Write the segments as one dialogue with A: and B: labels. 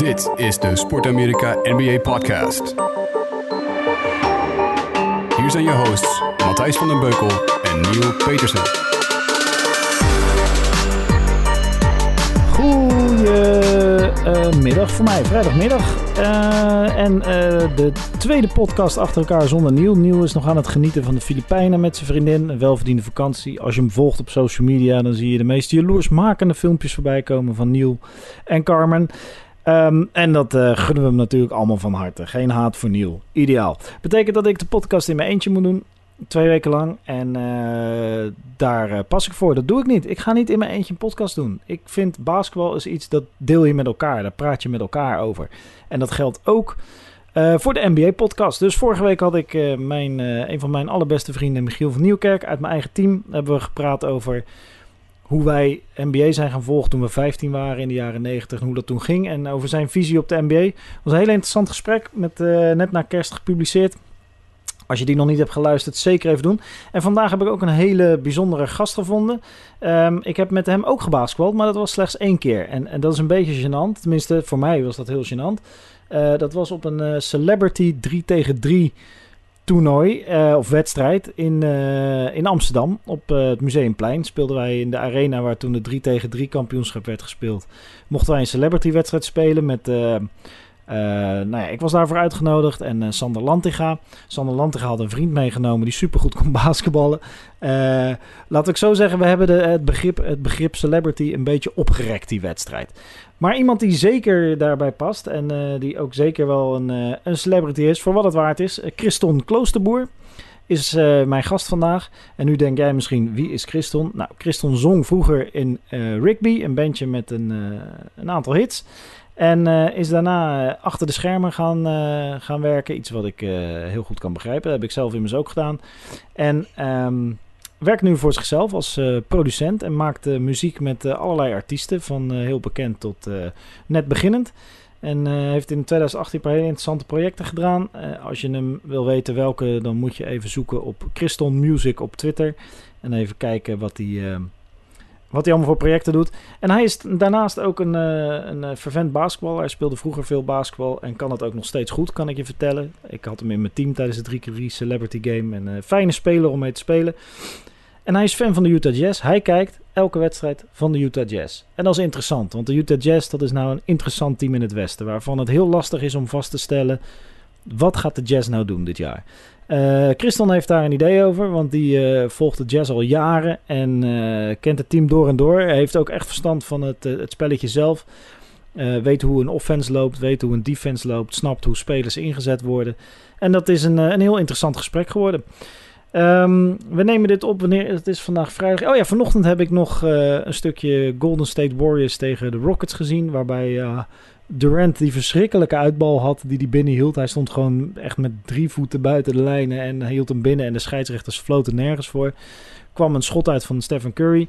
A: Dit is de Sport Amerika NBA Podcast. Hier zijn je hosts Matthijs van den Beukel en Neil Petersen.
B: Goedemiddag voor mij, vrijdagmiddag. Uh, en uh, de tweede podcast achter elkaar zonder Niel. Niel is nog aan het genieten van de Filipijnen met zijn vriendin. Een welverdiende vakantie. Als je hem volgt op social media, dan zie je de meest jaloersmakende filmpjes voorbij komen van Niel en Carmen. Um, en dat uh, gunnen we hem natuurlijk allemaal van harte. Geen haat voor Niel. Ideaal. Betekent dat ik de podcast in mijn eentje moet doen. Twee weken lang. En uh, daar uh, pas ik voor. Dat doe ik niet. Ik ga niet in mijn eentje een podcast doen. Ik vind basketbal is iets dat deel je met elkaar. Daar praat je met elkaar over. En dat geldt ook voor de NBA-podcast. Dus vorige week had ik mijn, een van mijn allerbeste vrienden, Michiel van Nieuwkerk, uit mijn eigen team. Hebben we gepraat over hoe wij NBA zijn gaan volgen toen we 15 waren in de jaren 90 en hoe dat toen ging. En over zijn visie op de NBA. Was een heel interessant gesprek, met, net na kerst gepubliceerd. Als je die nog niet hebt geluisterd, zeker even doen. En vandaag heb ik ook een hele bijzondere gast gevonden. Um, ik heb met hem ook gebasketbald, maar dat was slechts één keer. En, en, dat is een beetje gênant. Tenminste, voor mij was dat heel gênant. Uh, dat was op een uh, Celebrity 3 tegen 3 toernooi uh, of wedstrijd in, in Amsterdam. Op het Museumplein speelden wij in de arena waar toen de 3 tegen 3 kampioenschap werd gespeeld. Mochten wij een Celebrity wedstrijd spelen met... Uh, nou ja, ik was daarvoor uitgenodigd en uh, Sander Lantiga. Sander Lantiga had een vriend meegenomen die supergoed kon basketballen. Uh, laat ik zo zeggen, we hebben de, het, begrip, het begrip celebrity een beetje opgerekt, die wedstrijd. Maar iemand die zeker daarbij past en die ook zeker wel een, een celebrity is, voor wat het waard is. Christon Kloosterboer is mijn gast vandaag. En nu denk jij misschien, wie is Christon? Nou, Christon zong vroeger in Rigby, een bandje met een, een aantal hits. En uh, is daarna uh, achter de schermen gaan, uh, gaan werken. Iets wat ik heel goed kan begrijpen. Dat heb ik zelf immers ook gedaan. En um, werkt nu voor zichzelf als producent. En maakt muziek met allerlei artiesten. Van heel bekend tot net beginnend. En heeft in 2018 een paar hele interessante projecten gedaan. als je hem wil weten welke, dan moet je even zoeken op Christon Music op Twitter. En even kijken wat hij wat hij allemaal voor projecten doet. En hij is daarnaast ook een, uh, een vervent basketbal. Hij speelde vroeger veel basketbal en kan het ook nog steeds goed, kan ik je vertellen. Ik had hem in mijn team tijdens de 3x3 Celebrity Game. En een uh, fijne speler om mee te spelen. En hij is fan van de Utah Jazz. Hij kijkt elke wedstrijd van de Utah Jazz. En dat is interessant, want de Utah Jazz dat is nou een interessant team in het Westen. Waarvan het heel lastig is om vast te stellen, wat gaat de Jazz nou doen dit jaar? Uh, Christon heeft daar een idee over, want die uh, volgt de jazz al jaren en uh, kent het team door en door. Hij heeft ook echt verstand van het, het spelletje zelf. weet hoe een offense loopt, weet hoe een defense loopt, snapt hoe spelers ingezet worden. En dat is een, een heel interessant gesprek geworden. Um, we nemen dit op wanneer het is vandaag vrijdag. Oh ja, vanochtend heb ik nog een stukje Golden State Warriors tegen de Rockets gezien, waarbij Durant die verschrikkelijke uitbal had die hij binnen hield. Hij stond gewoon echt met drie voeten buiten de lijnen en hield hem binnen. En de scheidsrechters floten nergens voor. Kwam een schot uit van Stephen Curry.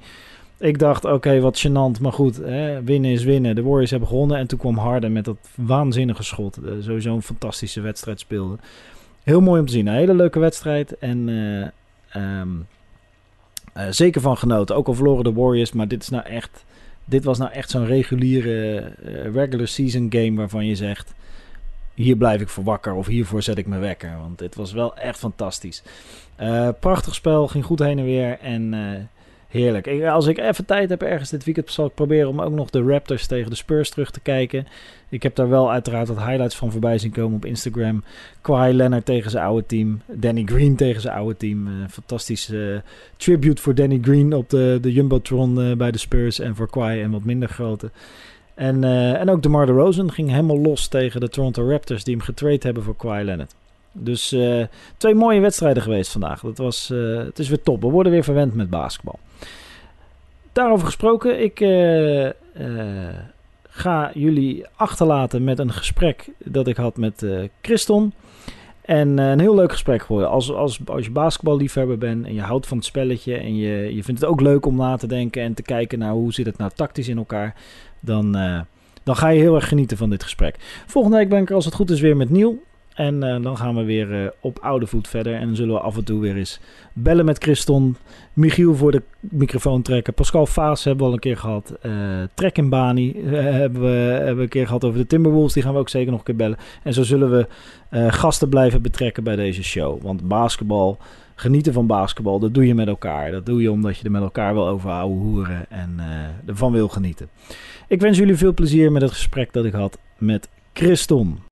B: Ik dacht, oké, wat gênant. Maar goed, hè, winnen is winnen. De Warriors hebben gewonnen. En toen kwam Harden met dat waanzinnige schot. Uh, sowieso een fantastische wedstrijd speelde. Heel mooi om te zien. Een hele leuke wedstrijd. En uh, um, uh, zeker van genoten. Ook al verloren de Warriors. Maar dit is nou echt dit was nou echt zo'n reguliere uh, regular season game waarvan je zegt... Hier blijf ik voor wakker of hiervoor zet ik me wekker. Want dit was wel echt fantastisch. Uh, prachtig spel, ging goed heen en weer en... Heerlijk. Als ik even tijd heb ergens dit weekend, zal ik proberen om ook nog de Raptors tegen de Spurs terug te kijken. Ik heb daar wel uiteraard wat highlights van voorbij zien komen op Instagram. Kawhi Leonard tegen zijn oude team. Danny Green tegen zijn oude team. Uh, fantastische uh, tribute voor Danny Green op de, de Jumbotron uh, bij de Spurs. En voor Kawhi en wat minder grote. En, en ook DeMar DeRozan ging helemaal los tegen de Toronto Raptors die hem getrade hebben voor Kawhi Leonard. Dus twee mooie wedstrijden geweest vandaag. Dat was, het is weer top. We worden weer verwend met basketbal. Daarover gesproken, ik uh, uh, ga jullie achterlaten met een gesprek dat ik had met Christon. En een heel leuk gesprek geworden. Als, als, als je basketballiefhebber bent en je houdt van het spelletje en je, je vindt het ook leuk om na te denken en te kijken naar hoe zit het nou tactisch in elkaar, dan, dan ga je heel erg genieten van dit gesprek. Volgende week ben ik er als het goed is weer met Niel. En eh, dan gaan we weer eh, op oude voet verder. En dan zullen we af en toe weer eens bellen met Christon. Michiel voor de microfoon trekken. Pascal Faas hebben we al een keer gehad. Uh, Trek in Bani hebben, we, hebben een keer gehad over de Timberwolves. Die gaan we ook zeker nog een keer bellen. En zo zullen we gasten blijven betrekken bij deze show. Want basketbal, genieten van basketbal, dat doe je met elkaar. Dat doe je omdat je er met elkaar wil over ouwe hoeren en ervan wil genieten. Ik wens jullie veel plezier met het gesprek dat ik had met Christon.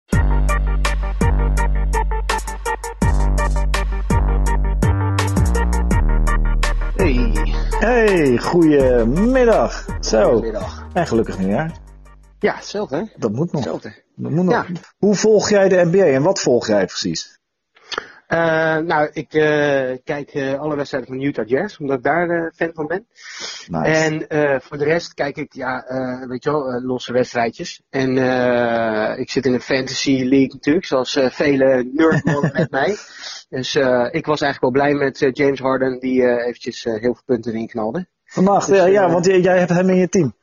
C: Hey.
B: Goedemiddag. Zo.
C: Goedemiddag.
B: En gelukkig nieuwjaar.
C: Ja, hetzelfde hè?
B: Dat moet nog.
C: Hetzelfde.
B: Dat moet nog.
C: Ja.
B: Hoe volg jij de NBA en wat volg jij precies?
C: Uh, nou, ik uh, kijk uh, alle wedstrijden van Utah Jazz, omdat ik daar fan van ben.
B: Nice.
C: En voor de rest kijk ik, ja, weet je wel, losse wedstrijdjes. En ik zit in een fantasy league natuurlijk, zoals vele nerdmannen met mij. Dus ik was eigenlijk wel blij met James Harden, die eventjes heel veel punten erin knalde.
B: Vandaag, dus, ja, ja, want jij hebt hem in je team.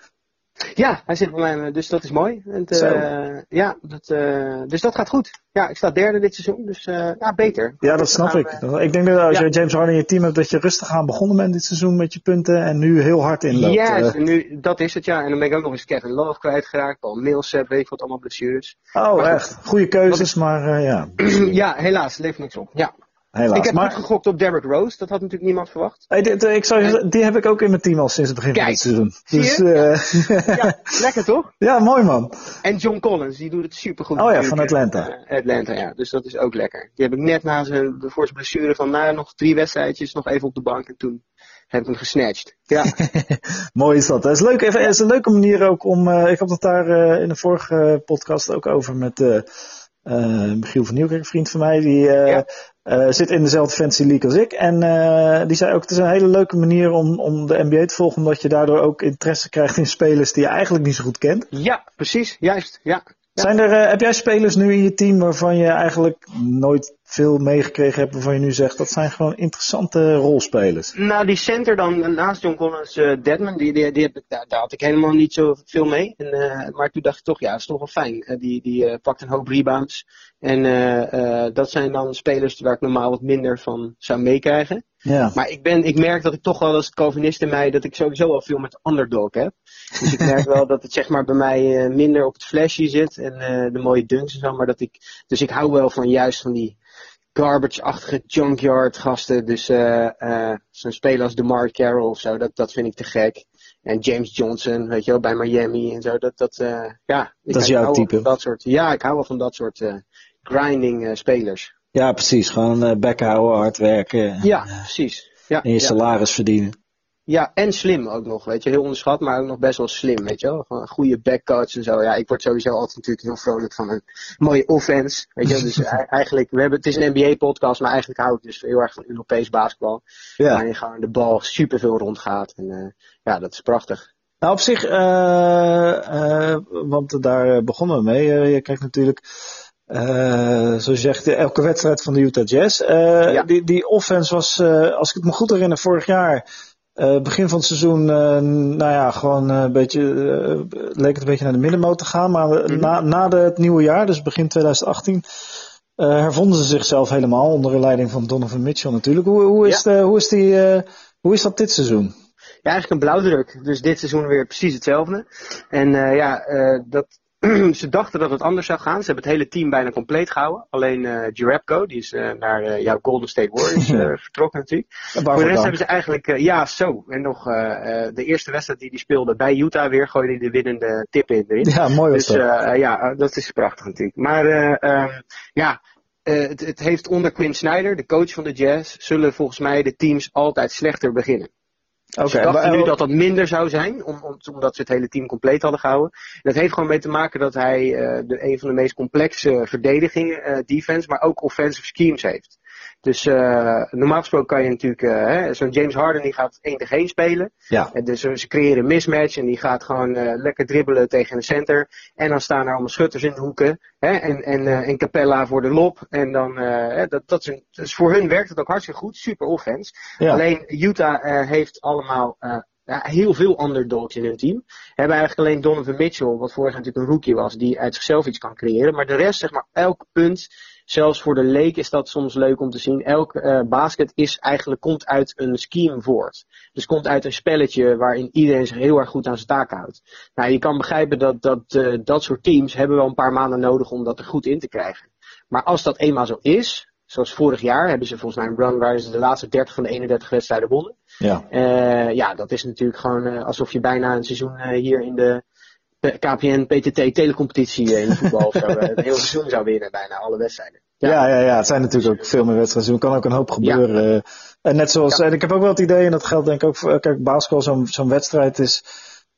C: Ja, hij zit bij mij, dus dat is mooi. En, uh, ja, dat, uh, dus dat gaat goed. Ja, ik sta derde dit seizoen, dus uh, ja, beter.
B: Ja, dat snap ik. ik denk dat als ja. je James Harden in je team hebt, dat je rustig aan begonnen bent dit seizoen met je punten en nu heel hard inloopt.
C: Ja, yes, nu, dat is het ja. En dan ben ik ook nog eens Kevin Love kwijtgeraakt, Paul Millsap, weet ik wat, allemaal blessures.
B: Oh, maar echt. Goede keuzes, maar ja.
C: ja, helaas, levert niks op. Ja.
B: Helaas.
C: Ik heb
B: maar...
C: gegokt op Derrick Rose. Dat had natuurlijk niemand verwacht.
B: Hey, dit, ik zou. Die heb ik ook in mijn team al sinds het begin
C: Kijk,
B: van het seizoen.
C: Dus,
B: uh...
C: ja, lekker toch?
B: Ja, mooi man.
C: En John Collins, die doet het supergoed.
B: Oh ja, van Atlanta.
C: Uh, Atlanta, ja. Dus dat is ook lekker. Die heb ik net na zijn, voor zijn blessure van nou, nog drie wedstrijdjes nog even op de bank. En toen heb ik hem gesnatcht. Ja.
B: Mooi is dat. Het is, leuk, even, het is een leuke manier ook om, uh, ik had het daar uh, in de vorige podcast ook over met uh, Michiel van Nieuwkerk, een vriend van mij, die ja. Uh, zit in dezelfde fantasy league als ik. En uh, die zei ook, het is een hele leuke manier om, om de NBA te volgen, omdat je daardoor ook interesse krijgt in spelers die je eigenlijk niet zo goed kent.
C: Ja, precies, juist, ja. ja.
B: Zijn er, uh, heb jij spelers nu in je team waarvan je eigenlijk nooit veel meegekregen hebt, waarvan je nu zegt, dat zijn gewoon interessante rolspelers?
C: Nou, die center dan, naast John Collins, uh, Deadman, die, die, die daar, daar, had ik helemaal niet zo veel mee. En, uh, maar toen dacht ik toch, ja, dat is toch wel fijn. Uh, die die pakt een hoop rebounds. En dat zijn dan spelers waar ik normaal wat minder van zou meekrijgen.
B: Ja.
C: Maar ik, ben, ik merk dat ik toch wel als Calvinist in mij, dat ik sowieso al veel met de underdog heb. Dus ik merk wel dat het zeg maar bij mij minder op het flashy zit en de mooie dunks en zo. Maar dat ik, dus ik hou wel van juist van die garbage-achtige junkyard gasten. Dus uh, uh, zo'n speler als DeMar Carroll of zo, dat, dat vind ik te gek. En James Johnson, weet je wel, bij Miami en zo. Dat, dat, uh, ja,
B: dat is jouw type.
C: Dat soort, ja, ik hou wel van dat soort grinding spelers.
B: Ja, precies. Gewoon bekken houden, hard werken.
C: Ja, precies. Ja,
B: en je
C: ja.
B: salaris verdienen.
C: Ja, en slim ook nog, weet je. Heel onderschat, maar ook nog best wel slim, weet je wel. Gewoon goede backcoach en zo. Ja, ik word sowieso altijd natuurlijk heel vrolijk van een mooie offense, weet je. Dus eigenlijk, we hebben, het is een NBA-podcast, maar eigenlijk hou ik dus heel erg van Europees basketbal.
B: Ja.
C: Waarin gewoon de bal superveel rondgaat. En uh, ja, dat is prachtig.
B: Nou, op zich, uh, uh, want daar begonnen we mee. je kijkt natuurlijk... Uh, zoals je zegt, elke wedstrijd van de Utah Jazz. Uh, ja. die, die offense was, uh, als ik het me goed herinner, vorig jaar uh, begin van het seizoen, uh, nou ja, gewoon een beetje, leek het een beetje naar de middenmoot te gaan. Maar mm-hmm. na, na de, het nieuwe jaar, dus begin 2018, hervonden ze zichzelf helemaal onder de leiding van Donovan Mitchell natuurlijk. Hoe, hoe, is,
C: ja.
B: de, hoe, is, die, hoe is dat dit seizoen?
C: Ja, eigenlijk een blauwdruk. Dus dit seizoen weer precies hetzelfde. En ja, dat, ze dachten dat het anders zou gaan. Ze hebben het hele team bijna compleet gehouden. Alleen uh, die is uh, naar uh, jouw Golden State Warriors uh, vertrokken natuurlijk. Voor de rest hebben ze eigenlijk, ja zo. En nog de eerste wedstrijd die die speelde bij Utah weer, gooide hij de winnende tip in erin.
B: Ja, mooi
C: dus, ja, dat is prachtig natuurlijk. Maar um, ja, het, het heeft onder Quinn Snyder, de coach van de Jazz, zullen volgens mij de teams altijd slechter beginnen.
B: Okay,
C: ze dachten nu dat dat minder zou zijn, om, om, omdat ze het hele team compleet hadden gehouden. En dat heeft gewoon mee te maken dat hij uh, de, een van de meest complexe verdedigingen, uh, defense, maar ook offensive schemes heeft. Dus uh, normaal gesproken kan je natuurlijk, uh, zo'n James Harden die gaat 1 tegen 1 spelen.
B: Ja.
C: En dus ze creëren een mismatch en die gaat gewoon lekker dribbelen tegen de center. En dan staan er allemaal schutters in de hoeken. Hè, en, en, en Capella voor de lob. En dan, dat, dat is een, dus voor hun werkt het ook hartstikke goed. Super offense.
B: Ja.
C: Alleen Utah heeft allemaal ja, heel veel underdogs in hun team. Hebben eigenlijk alleen Donovan Mitchell, wat vorig jaar natuurlijk een rookie was, die uit zichzelf iets kan creëren. Maar de rest, zeg maar, elk punt zelfs voor de leek is dat soms leuk om te zien. Elk uh, basket is eigenlijk, komt uit een scheme voort. Dus komt uit een spelletje waarin iedereen zich heel erg goed aan zijn taak houdt. Nou, je kan begrijpen dat dat, uh, dat soort teams hebben wel een paar maanden nodig om dat er goed in te krijgen. Maar als dat eenmaal zo is, zoals vorig jaar hebben ze volgens mij een run waar ze de laatste 30 van de 31 wedstrijden wonnen.
B: Ja,
C: uh, ja dat is natuurlijk gewoon alsof je bijna een seizoen hier in de KPN PTT telecompetitie in voetbal of zo, het hele seizoen zou winnen, bijna alle wedstrijden.
B: Ja. Ja, ja, ja, het zijn natuurlijk ook veel meer wedstrijden. Er kan ook een hoop gebeuren. Ja. En net zoals, en ik heb ook wel het idee, en dat geldt denk ik ook voor, kijk, basketbal, zo'n zo'n wedstrijd is,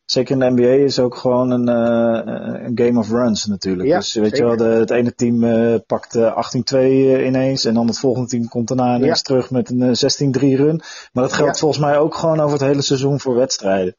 B: zeker in de NBA, is ook gewoon een, uh, een game of runs natuurlijk.
C: Ja,
B: dus weet
C: zeker.
B: je wel, de, het ene team uh, pakt uh, 18-2 ineens en dan het volgende team komt daarna ineens terug met een 16-3 run. Maar dat geldt volgens mij ook gewoon over het hele seizoen voor wedstrijden.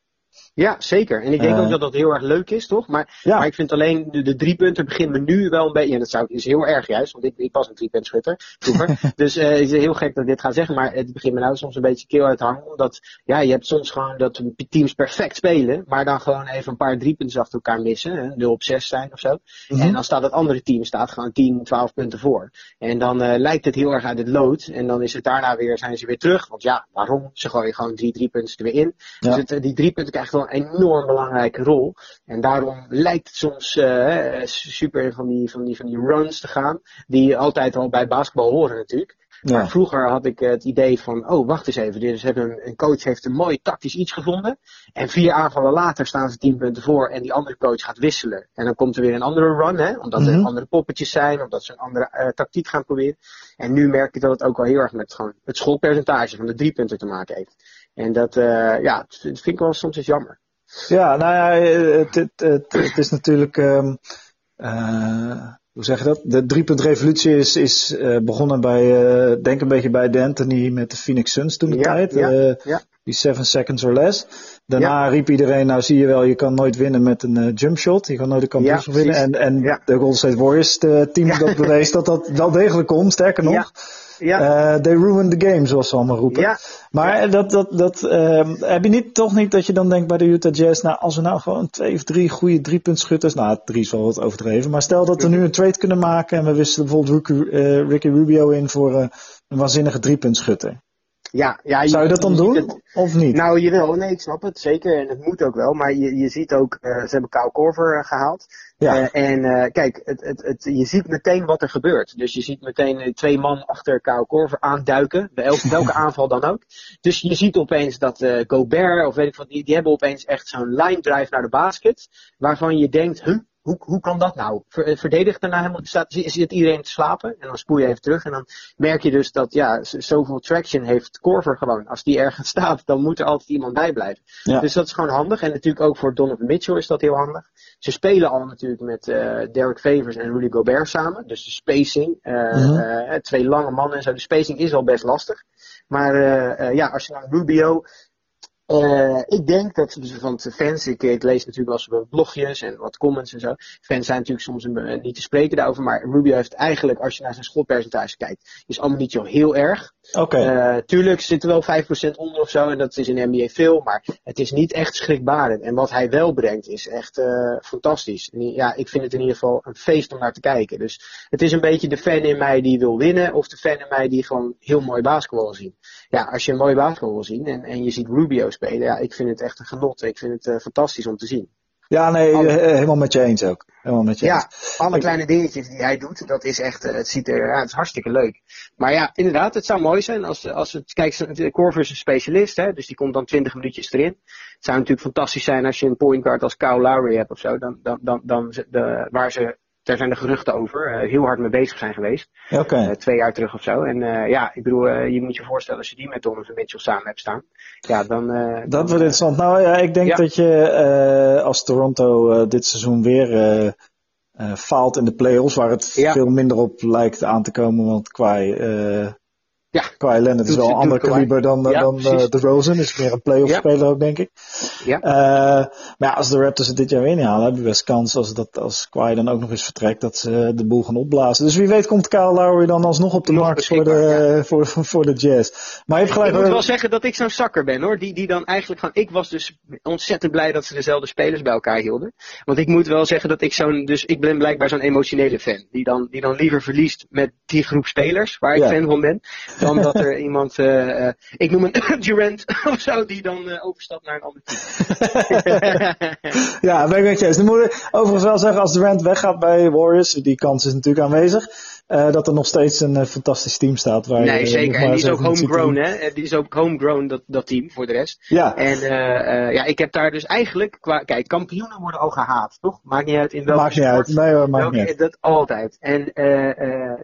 C: Ja, zeker. En ik denk
B: Eh.
C: ook dat dat heel erg leuk is, toch? Maar,
B: Ja.
C: maar ik vind alleen de, de drie punten beginnen me nu wel een beetje. En dat zou, is heel erg juist, want ik, ik was een drie punt schutter vroeger. dus eh, het is heel gek dat ik dit ga zeggen. Maar het begint me nou soms een beetje keel uit te hangen. Omdat ja, je hebt soms gewoon dat teams perfect spelen. Maar dan gewoon even een paar drie punten achter elkaar missen. Hè, 0 op 6 zijn of zo.
B: Mhm.
C: En dan staat het andere team staat gewoon 10, 12 punten voor. En dan eh, lijkt het heel erg uit het lood. En dan is het daarna weer, zijn ze weer terug. Want ja, waarom? Ze gooien gewoon drie drie punten er weer in.
B: Ja.
C: Dus het, eh, die drie punten krijgen een enorm belangrijke rol. En daarom lijkt het soms eh, super van die, van, die, van die runs te gaan. Die altijd al bij basketbal horen natuurlijk.
B: Ja.
C: Maar vroeger had ik het idee van, oh wacht eens even, dus hebben een, een coach heeft een mooi tactisch iets gevonden. En vier aanvallen later staan ze tien punten voor en die andere coach gaat wisselen. En dan komt er weer een andere run, hè, omdat er
B: Mhm.
C: andere poppetjes zijn, omdat ze een andere eh, tactiek gaan proberen. En nu merk ik dat het ook wel heel erg met gewoon het schoolpercentage van de drie punten te maken heeft. En dat, eh, ja, dat vind ik wel soms eens jammer.
B: Ja, nou ja, het, het, het, het is natuurlijk, um, uh, hoe zeg je dat? De driepunt revolutie is, is uh, begonnen bij, uh, denk een beetje bij D'Antoni met de Phoenix Suns toen de
C: Ja,
B: tijd.
C: ja,
B: uh,
C: ja.
B: Die seven seconds or less. Daarna riep iedereen, nou zie je wel, je kan nooit winnen met een jump shot. Je kan nooit een kampioenschap winnen. En, en de Golden State Warriors de team dat bewees dat dat wel degelijk kon. Sterker nog,
C: Ja.
B: Uh, they ruined the game, zoals ze allemaal roepen.
C: ja,
B: Maar dat, dat, dat, ehm, heb je niet, toch niet dat je dan denkt bij de Utah Jazz, nou als we nou gewoon twee of drie goede driepuntschutters, nou drie is wel wat overdreven, maar stel dat we nu een trade kunnen maken en we wisten bijvoorbeeld Ricky, eh, Ricky Rubio in voor eh, een waanzinnige driepuntschutter.
C: Ja, ja.
B: Zou je dat dan doen
C: het-
B: of niet?
C: Nou, jawel, nee, ik snap het zeker. En het moet ook wel. Maar je, je ziet ook, eh, ze hebben Kyle Korver eh, gehaald.
B: ja,
C: Eh, en kijk, het, het, het, je ziet meteen wat er gebeurt. Dus je ziet meteen twee man achter Kyle Korver aanduiken. Bij elke, welke aanval dan ook. Dus je ziet opeens dat Gobert, of weet ik wat, die, die hebben opeens echt zo'n line drive naar de basket. Waarvan je denkt, huh, hoe, hoe kan dat nou? Ver, eh, verdedigt daarna helemaal, staat, zit iedereen te slapen? En dan spoel je even terug. En dan merk je dus dat, ja, zoveel traction heeft Korver gewoon. Als die ergens staat, dan moet er altijd iemand bij blijven.
B: Ja.
C: Dus dat is gewoon handig. En natuurlijk ook voor Donovan Mitchell is dat heel handig. Ze spelen al natuurlijk met eh Derek Favors en Rudy Gobert samen. Dus de spacing, eh,
B: Mhm.
C: twee lange mannen en zo. De spacing is al best lastig. Maar ja, als je dan Rubio. Eh, ik denk dat, van fans, ik, lees natuurlijk wel eens blogjes en wat comments en zo. Fans zijn natuurlijk soms eh, niet te spreken daarover, maar Rubio heeft eigenlijk, als je naar zijn schotpercentage kijkt, is allemaal niet zo heel erg.
B: Oké.
C: Eh, tuurlijk zit er wel 5% onder of zo. En dat is in NBA veel. Maar het is niet echt schrikbarend. En wat hij wel brengt is echt eh, fantastisch. Ja, ik vind het in ieder geval een feest om naar te kijken. Dus het is een beetje de fan in mij die wil winnen. Of de fan in mij die gewoon heel mooi basketbal wil zien. Ja, als je een mooi basketbal wil zien. En, en je ziet Rubio spelen. Ja, ik vind het echt een genot. Ik vind het eh, fantastisch om te zien.
B: Ja, nee,
C: alle-
B: eh, helemaal met je eens ook. Helemaal met je eens.
C: Ja, alle
B: Ik-
C: kleine dingetjes die hij doet, dat is echt, eh, het ziet er, ja, het is hartstikke leuk. Maar ja, inderdaad, het zou mooi zijn als, als het, kijk, de Corver is een specialist, hè, dus die komt dan 20 minuutjes erin. Het zou natuurlijk fantastisch zijn als je een point guard als Kyle Lowry hebt of zo, dan, dan, dan, dan de, waar ze, daar zijn de geruchten over, eh, heel hard mee bezig zijn geweest.
B: Oké.
C: Eh, twee jaar terug of zo. En eh, ja, ik bedoel, je moet je voorstellen als je die met Donovan Mitchell samen hebt staan. Ja, dan...
B: Dat
C: dan,
B: wordt interessant. Nou ja, ik denk
C: Ja.
B: dat je als Toronto dit seizoen weer faalt in de playoffs, waar het
C: Ja.
B: veel minder op lijkt aan te komen, want qua
C: Ja.
B: Kawhi Leonard is wel een ander kaliber dan,
C: Ja,
B: dan eh, de Rosen. Is meer een playoff
C: Ja.
B: speler ook, denk ik.
C: Ja.
B: Eh, maar ja, als de Raptors het dit jaar weer niet halen, hebben we best kans als, dat, als Kawhi dan ook nog eens vertrekt, dat ze de boel gaan opblazen. Dus wie weet komt Kyle Lowry dan alsnog op de
C: Nog
B: markt voor de, voor, voor de Jazz. Maar je hebt gelijk.
C: Ik moet
B: eh,
C: wel zeggen dat ik zo'n zakker ben hoor. Die, die dan eigenlijk gewoon. Ik was dus ontzettend blij dat ze dezelfde spelers bij elkaar hielden. Want ik moet wel zeggen dat ik zo'n. Dus ik ben blijkbaar zo'n emotionele fan. Die dan, die dan liever verliest met die groep spelers waar ik fan van ben. Dan dat er iemand. eh, eh, ik noem een Durant of zo. Die dan eh, overstapt naar een ander team.
B: Ja, ben ik met je eens. Dan moet ik overigens wel zeggen, als Durant weggaat bij Warriors, die kans is natuurlijk aanwezig, eh, dat er nog steeds een eh, fantastisch team staat. Waar
C: nee, zeker. En die is ook homegrown hè. Die is ook homegrown dat, dat team voor de rest.
B: Ja,
C: En eh, ja, ik heb daar dus eigenlijk. Qua, kijk, kampioenen worden al gehaat, toch? Maakt niet uit in welke
B: maakt niet
C: sport.
B: uit. Nee hoor, maakt
C: Welke-
B: niet uit.
C: Dat altijd. En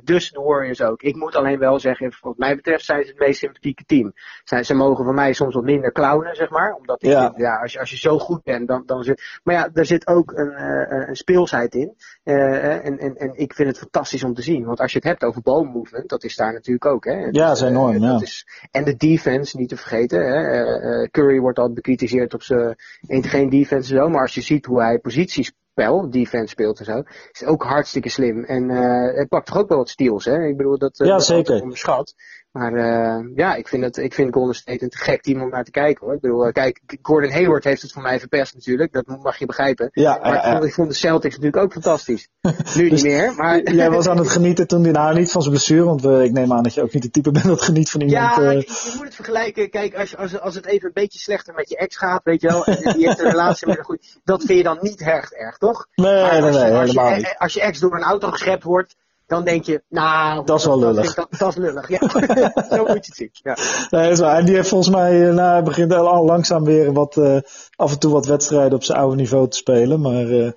C: dus de Warriors ook. Ik moet alleen wel zeggen, wat mij betreft zijn ze het meest sympathieke team. Zij, ze mogen van mij soms wat minder clownen, zeg maar. Omdat ik
B: Ja.
C: vind, ja, als, je, als je zo goed bent, dan, dan zit... Maar ja, er zit ook een, een speelsheid in. En, en, en ik vind het fantastisch om te zien. Want als je het hebt over ball movement, dat is daar natuurlijk ook. Hè.
B: Ja, dat is enorm,
C: eh,
B: ja.
C: dat is- en de defense, niet te vergeten. Hè. Eh, eh, Curry wordt altijd bekritiseerd op zijn geen defense en zo. Maar als je ziet hoe hij positiespel, defense speelt en zo, is het ook hartstikke slim. En eh hij pakt toch ook wel wat steals, hè? Ik bedoel, dat, eh,
B: Ja, zeker.
C: onderschat. Maar eh, ja, ik vind, het, ik vind Golden State een te gek team om naar te kijken, hoor. Ik bedoel, eh, kijk, Gordon Hayward heeft het voor mij verpest natuurlijk. Dat mag je begrijpen.
B: Ja,
C: Maar
B: ja,
C: ik, vond, ik vond de Celtics natuurlijk ook fantastisch. Nu
B: Dus-
C: niet meer, maar...
B: Jij was aan het genieten toen hij nou niet van zijn blessure, want we, ik neem aan dat je ook niet de type bent dat geniet van iemand.
C: Ja,
B: eh,
C: je, je moet het vergelijken. Kijk, als, als, als het even een beetje slechter met je ex gaat, weet je wel, en die heeft een relatie met een goed, dat vind je dan niet erg erg, toch?
B: nee,
C: Maar
B: nee,
C: als,
B: nee,
C: als,
B: helemaal
C: je,
B: niet.
C: als je ex door een auto geschept wordt, dan denk je, nou,
B: Dat is wel lullig.
C: Dat, dat is lullig, ja. Zo moet je het zien. Ja.
B: Nee, dat is waar. En die heeft volgens mij, eh, nou, hij begint al langzaam weer wat, eh, af en toe wat wedstrijden op zijn oude niveau te spelen, maar eh,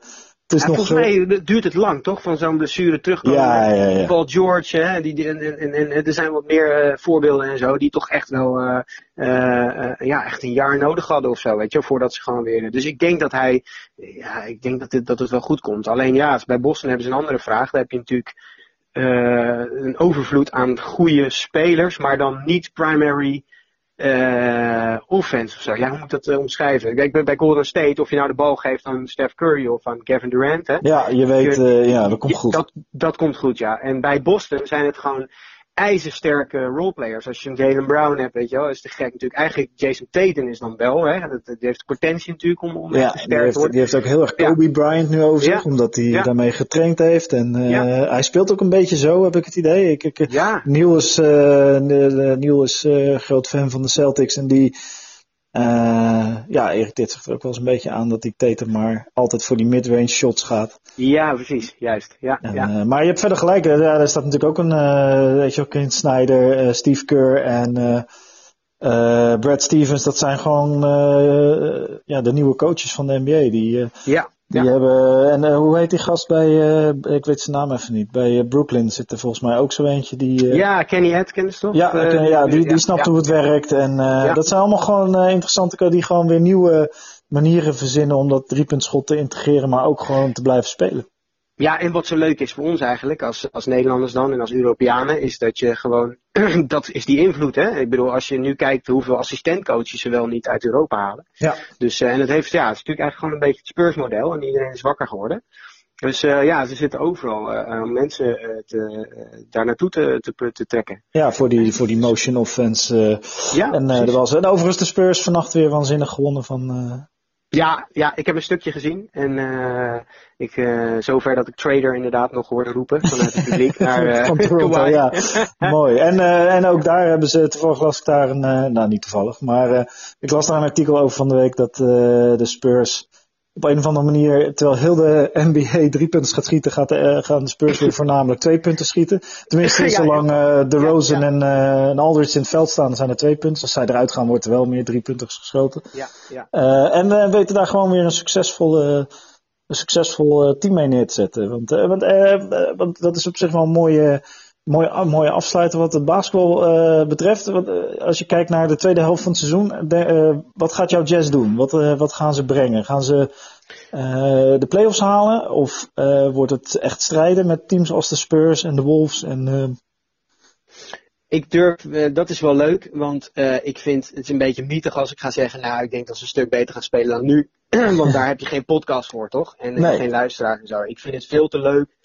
B: het is
C: Ja,
B: nog...
C: volgens mij duurt het lang, toch? Van zo'n blessure terugkomen.
B: Ja, ja, ja.
C: Paul George, hè, die, en, en, en, en er zijn wat meer voorbeelden en zo, die toch echt wel ja, echt een jaar nodig hadden of zo, weet je, voordat ze gewoon weer. Dus ik denk dat hij, ja, ik denk dat het, dat het wel goed komt. Alleen ja, bij Boston hebben ze een andere vraag. Daar heb je natuurlijk een overvloed aan goede spelers, maar dan niet primary eh offense of zo. Ja, hoe moet ik dat eh, omschrijven? Kijk, bij, Golden State, of je nou de bal geeft aan Steph Curry of aan Kevin Durant, hè,
B: Ja, je weet, eh, ja, dat komt goed.
C: Dat, dat komt goed, ja. En bij Boston zijn het gewoon ijzersterke roleplayers. Als je een Jalen Brown hebt, weet je wel, is te gek natuurlijk. Eigenlijk Jason Tatum is dan wel, hè. Dat, die heeft potentie natuurlijk om, om
B: Ja,
C: te
B: die
C: sterk te
B: heeft,
C: worden.
B: die heeft ook heel erg
C: Ja.
B: Kobe Bryant nu over zich,
C: Ja.
B: omdat hij daarmee getraind heeft. En
C: Ja.
B: hij speelt ook een beetje zo, heb ik het idee. Ik, ik, Neil is, eh, eh, Neil is eh, groot fan van de Celtics en die eh, ja, irriteert zich er ook wel eens een beetje aan dat die Tatum maar altijd voor die midrange shots gaat.
C: ja, precies, juist. Ja,
B: En,
C: ja.
B: eh, maar je hebt verder gelijk, hè. ja, daar staat natuurlijk ook een, eh weet je ook, Clint Snyder, Steve Kerr en Brad Stevens. Dat zijn gewoon ja, de nieuwe coaches van de NBA. Die,
C: ja.
B: Die
C: Ja.
B: hebben, en eh, hoe heet die gast bij, eh, ik weet zijn naam even niet, bij eh, Brooklyn zit er volgens mij ook zo eentje die...
C: ja, Kenny Atkins toch?
B: ja, ja, die, die snapt
C: ja.
B: hoe het werkt. En
C: Ja.
B: dat zijn allemaal gewoon interessante die gewoon weer nieuwe manieren verzinnen om dat driepuntschot te integreren, maar ook gewoon te blijven spelen.
C: Ja, en wat zo leuk is voor ons eigenlijk, als, als Nederlanders dan en als Europeanen, is dat je gewoon, dat is die invloed hè. Ik bedoel, als je nu kijkt hoeveel assistentcoaches ze wel niet uit Europa halen.
B: Ja.
C: Dus, eh, en het heeft, ja, het is natuurlijk eigenlijk gewoon een beetje het Spurs-model en iedereen is wakker geworden. Dus eh, ja, ze zitten overal om mensen eh, te, eh, daar naartoe te, te, te trekken.
B: Ja, voor die, voor die motion offense.
C: Ja,
B: en, er was, en overigens de Spurs vannacht weer waanzinnig gewonnen van... eh,
C: ja, ja, ik heb een stukje gezien en eh, ik, eh, zover dat ik trader inderdaad nog hoorde roepen vanuit het publiek naar eh,
B: van Toronto, ja. Mooi. En, eh, en ook daar hebben ze, toevallig las ik daar een, eh, nou niet toevallig, maar eh, ik las daar een artikel over van de week dat eh, de Spurs op een of andere manier, terwijl heel de NBA drie punten gaat schieten, gaat, eh, gaan de Spurs weer voornamelijk twee punten schieten. Tenminste,
C: Ja,
B: zolang eh de Rosen
C: ja.
B: en, eh en Aldridge in het veld staan, zijn er twee punten. Als zij eruit gaan, wordt er wel meer drie punten geschoten.
C: Ja, ja.
B: En we weten daar gewoon weer een succesvol, eh, een succesvol team mee neer te zetten. Want, want, want dat is op zich wel een mooie, mooie, mooie afsluiter wat het basketbal eh, betreft. Eh, als je kijkt naar de tweede helft van het seizoen, de, eh, wat gaat jouw Jazz doen? Wat, wat gaan ze brengen? Gaan ze de playoffs halen? Of wordt het echt strijden met teams als de Spurs en de Wolves? En,
C: ik durf, dat is wel leuk, want ik vind het is een beetje nietig als ik ga zeggen, nou, ik denk dat ze een stuk beter gaan spelen dan nu. want daar heb je geen podcast voor, toch? En
D: Nee.
C: geen luisteraar en zo. Ik vind het veel te leuk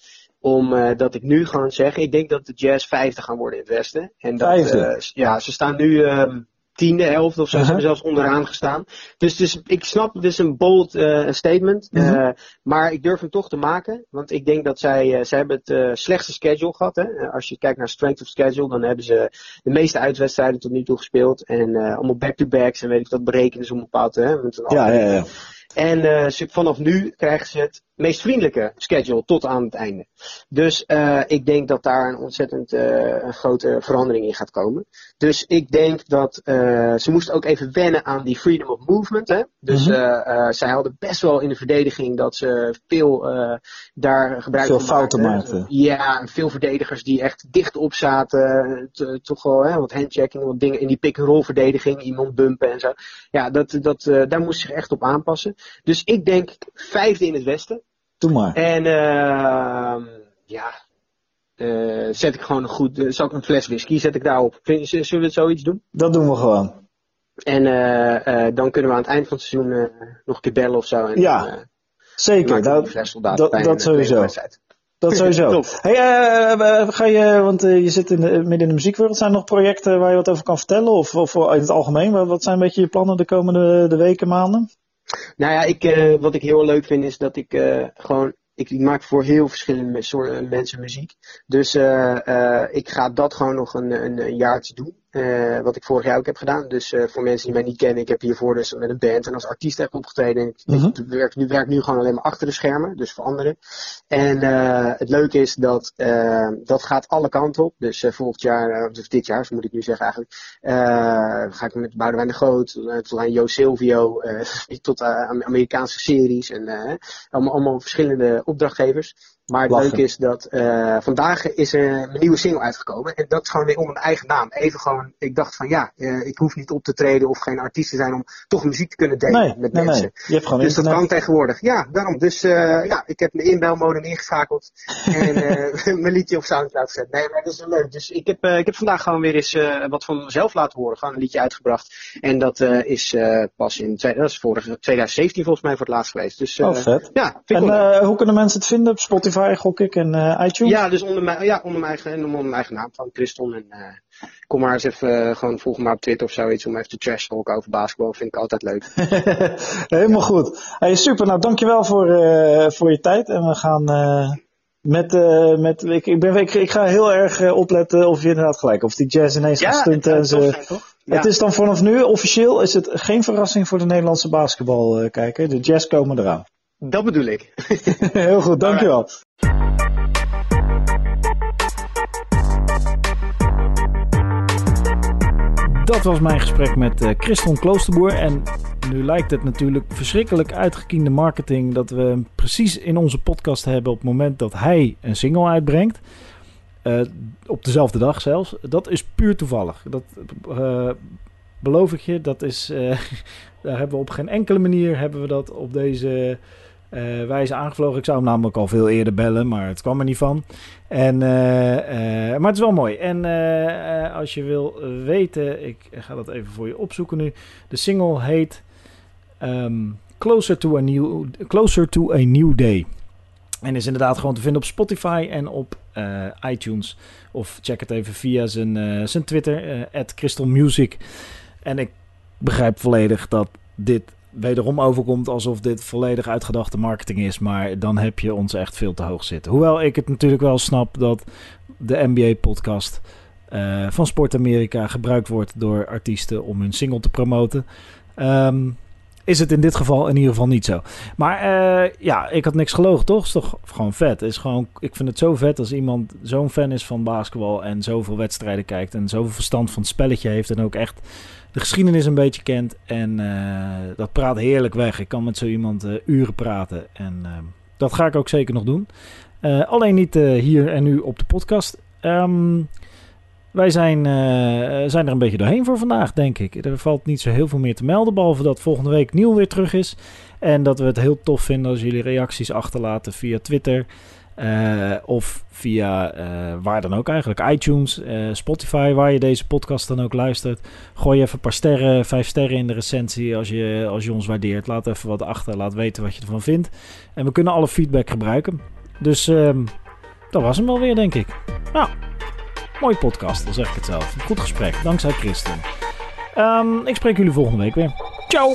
C: om eh, dat ik nu gewoon zeg, ik denk dat de Jazz vijfde gaan worden in het Westen. En dat,
D: Vijfde?
C: eh, ja, ze staan nu ehm, tiende, elfde of zo,
D: Uh-huh.
C: ze hebben zelfs onderaan gestaan. Dus, dus ik snap, het is een bold eh, statement. Eh, maar ik durf hem toch te maken. Want ik denk dat zij, zij hebben het slechtste schedule gehad. Hè? Als je kijkt naar strength of schedule, dan hebben ze de meeste uitwedstrijden tot nu toe gespeeld. En allemaal back-to-backs en weet ik wat berekenen ze om bepaald. Hè? Met een
D: Ja, ja, ja.
C: En vanaf nu krijgen ze het meest vriendelijke schedule tot aan het einde. Dus eh, ik denk dat daar een ontzettend eh, een grote verandering in gaat komen. Dus ik denk dat eh, ze moesten ook even wennen aan die freedom of movement. Hè? Dus
D: Mhm.
C: zij hadden best wel in de verdediging dat ze veel daar gebruik
D: Veel
C: van
D: fouten
C: maakten. Ja, veel verdedigers die echt dicht op zaten. toch wel hè, wat handchecking, wat dingen in die pick-and-roll verdediging, iemand bumpen en zo. Ja, dat, dat, daar moest ze zich echt op aanpassen. Dus ik denk vijfde in het westen.
D: Doe maar.
C: En ehm ja, eh, zet ik gewoon een goed, eh, zal ik een fles whisky, zet ik daarop. Zullen we het zoiets doen?
D: Dat doen we gewoon.
C: En eh, dan kunnen we aan het eind van het seizoen nog een keer bellen of zo. En,
D: Ja, Zeker. Dat, dat- dat sowieso. dat sowieso. Hey, ga je, want je zit in de, midden in de muziekwereld. Zijn er nog projecten waar je wat over kan vertellen? Of, of in het algemeen? Wat, wat zijn een beetje je plannen de komende de weken, maanden?
C: Nou ja, ik, eh, wat ik heel leuk vind is dat ik eh, gewoon. Ik, maak voor heel verschillende soorten mensen muziek. Dus eh, eh, ik ga dat gewoon nog een, een, een jaartje doen. Eh, wat ik vorig jaar ook heb gedaan. Dus eh, voor mensen die mij niet kennen, ik heb hiervoor dus met een band en als artiest heb opgetreden. En ik,
D: Mhm.
C: ik werk, nu werk nu gewoon alleen maar achter de schermen, dus voor anderen. En eh, het leuke is dat dat dat gaat alle kanten op. Dus volgend jaar, dus dit jaar moet ik nu zeggen eigenlijk, ga ik met Boudewijn de Groot, tot aan Jo Silvio, tot aan Amerikaanse series en allemaal, allemaal verschillende opdrachtgevers. Maar het
D: Lachen.
C: leuke is dat eh, vandaag is er een nieuwe single uitgekomen. En dat is gewoon weer onder mijn eigen naam. Even gewoon, ik dacht van ja, eh, ik hoef niet op te treden of geen artiest te zijn om toch muziek te kunnen delen
D: Nee,
C: met
D: nee,
C: mensen.
D: nee. Je hebt gewoon
C: Dus dat kan tegenwoordig. Ja, daarom. Dus eh, ja, ik heb mijn inbelmodem ingeschakeld en mijn liedje op Soundcloud gezet. Nee, maar dat is wel leuk. Dus ik heb, ik heb vandaag gewoon weer eens wat van mezelf laten horen. Gewoon een liedje uitgebracht. En dat is pas in, dat is vorig, 2017 volgens mij voor het laatst geweest. Dus
D: Oh, vet.
C: ja,
D: En hoe kunnen mensen het vinden? Op Spotify, gok ik, en eh, iTunes?
C: Ja, dus onder mijn, ja, onder mijn eigen, en onder mijn eigen naam van Christon. En eh, kom maar eens even, eh, gewoon volg me op Twitter of zoiets om even te trash talken over basketbal. Vind ik altijd leuk.
D: Helemaal goed. Hey, super, nou dankjewel voor, voor je tijd. En we gaan met, met ik, ik, ben, ik, ik ga heel erg opletten of je inderdaad gelijk, of die jazz ineens gaat stunten. en
C: het
D: ze?
C: Ja.
D: Het is dan vanaf nu officieel is het geen verrassing voor de Nederlandse basketbalkijker. De jazz komen eraan.
C: Dat bedoel ik.
D: heel goed, dankjewel.
B: Dat was mijn gesprek met eh Christon Kloosterboer. En nu lijkt het natuurlijk verschrikkelijk uitgekiende marketing dat we hem precies in onze podcast hebben op het moment dat hij een single uitbrengt. Eh, op dezelfde dag zelfs. Dat is puur toevallig. Dat eh, beloof ik je. Dat is, daar hebben we op geen enkele manier hebben we dat op deze eh, wijze aangevlogen. Ik zou hem namelijk al veel eerder bellen, maar het kwam er niet van. En, eh, eh, maar het is wel mooi. En als je wil weten, ik ga dat even voor je opzoeken nu. De single heet ehm, Closer, to a New, Closer to a New Day. En is inderdaad gewoon te vinden op Spotify en op iTunes. Of check het even via zijn, zijn Twitter, eh Crystal Music. En ik begrijp volledig dat dit wederom overkomt alsof dit volledig uitgedachte marketing is. Maar dan heb je ons echt veel te hoog zitten. Hoewel ik het natuurlijk wel snap dat de NBA-podcast eh, van Sport Amerika gebruikt wordt door artiesten om hun single te promoten. Ehm, is het in dit geval in ieder geval niet zo. Maar eh, ja, ik had niks gelogen, toch? Is toch gewoon vet. Is gewoon, ik vind het zo vet als iemand zo'n fan is van basketbal en zoveel wedstrijden kijkt en zoveel verstand van het spelletje heeft en ook echt de geschiedenis een beetje kent. En eh, dat praat heerlijk weg. Ik kan met zo iemand eh, uren praten. En eh, dat ga ik ook zeker nog doen. Eh, alleen niet hier en nu op de podcast. Ehm, wij zijn, zijn er een beetje doorheen voor vandaag, denk ik. Er valt niet zo heel veel meer te melden. Behalve dat volgende week Nieuw weer terug is. En dat we het heel tof vinden als jullie reacties achterlaten via Twitter. Eh, of via eh, waar dan ook eigenlijk. iTunes, eh, Spotify, waar je deze podcast dan ook luistert. Gooi even een paar sterren, vijf sterren in de recensie als je, als je ons waardeert. Laat even wat achter, laat weten wat je ervan vindt. En we kunnen alle feedback gebruiken. Dus ehm, dat was hem alweer, denk ik. Nou, mooie podcast, dan zeg ik het zelf. Goed gesprek, dankzij Christen. Ehm, ik spreek jullie volgende week weer. Ciao!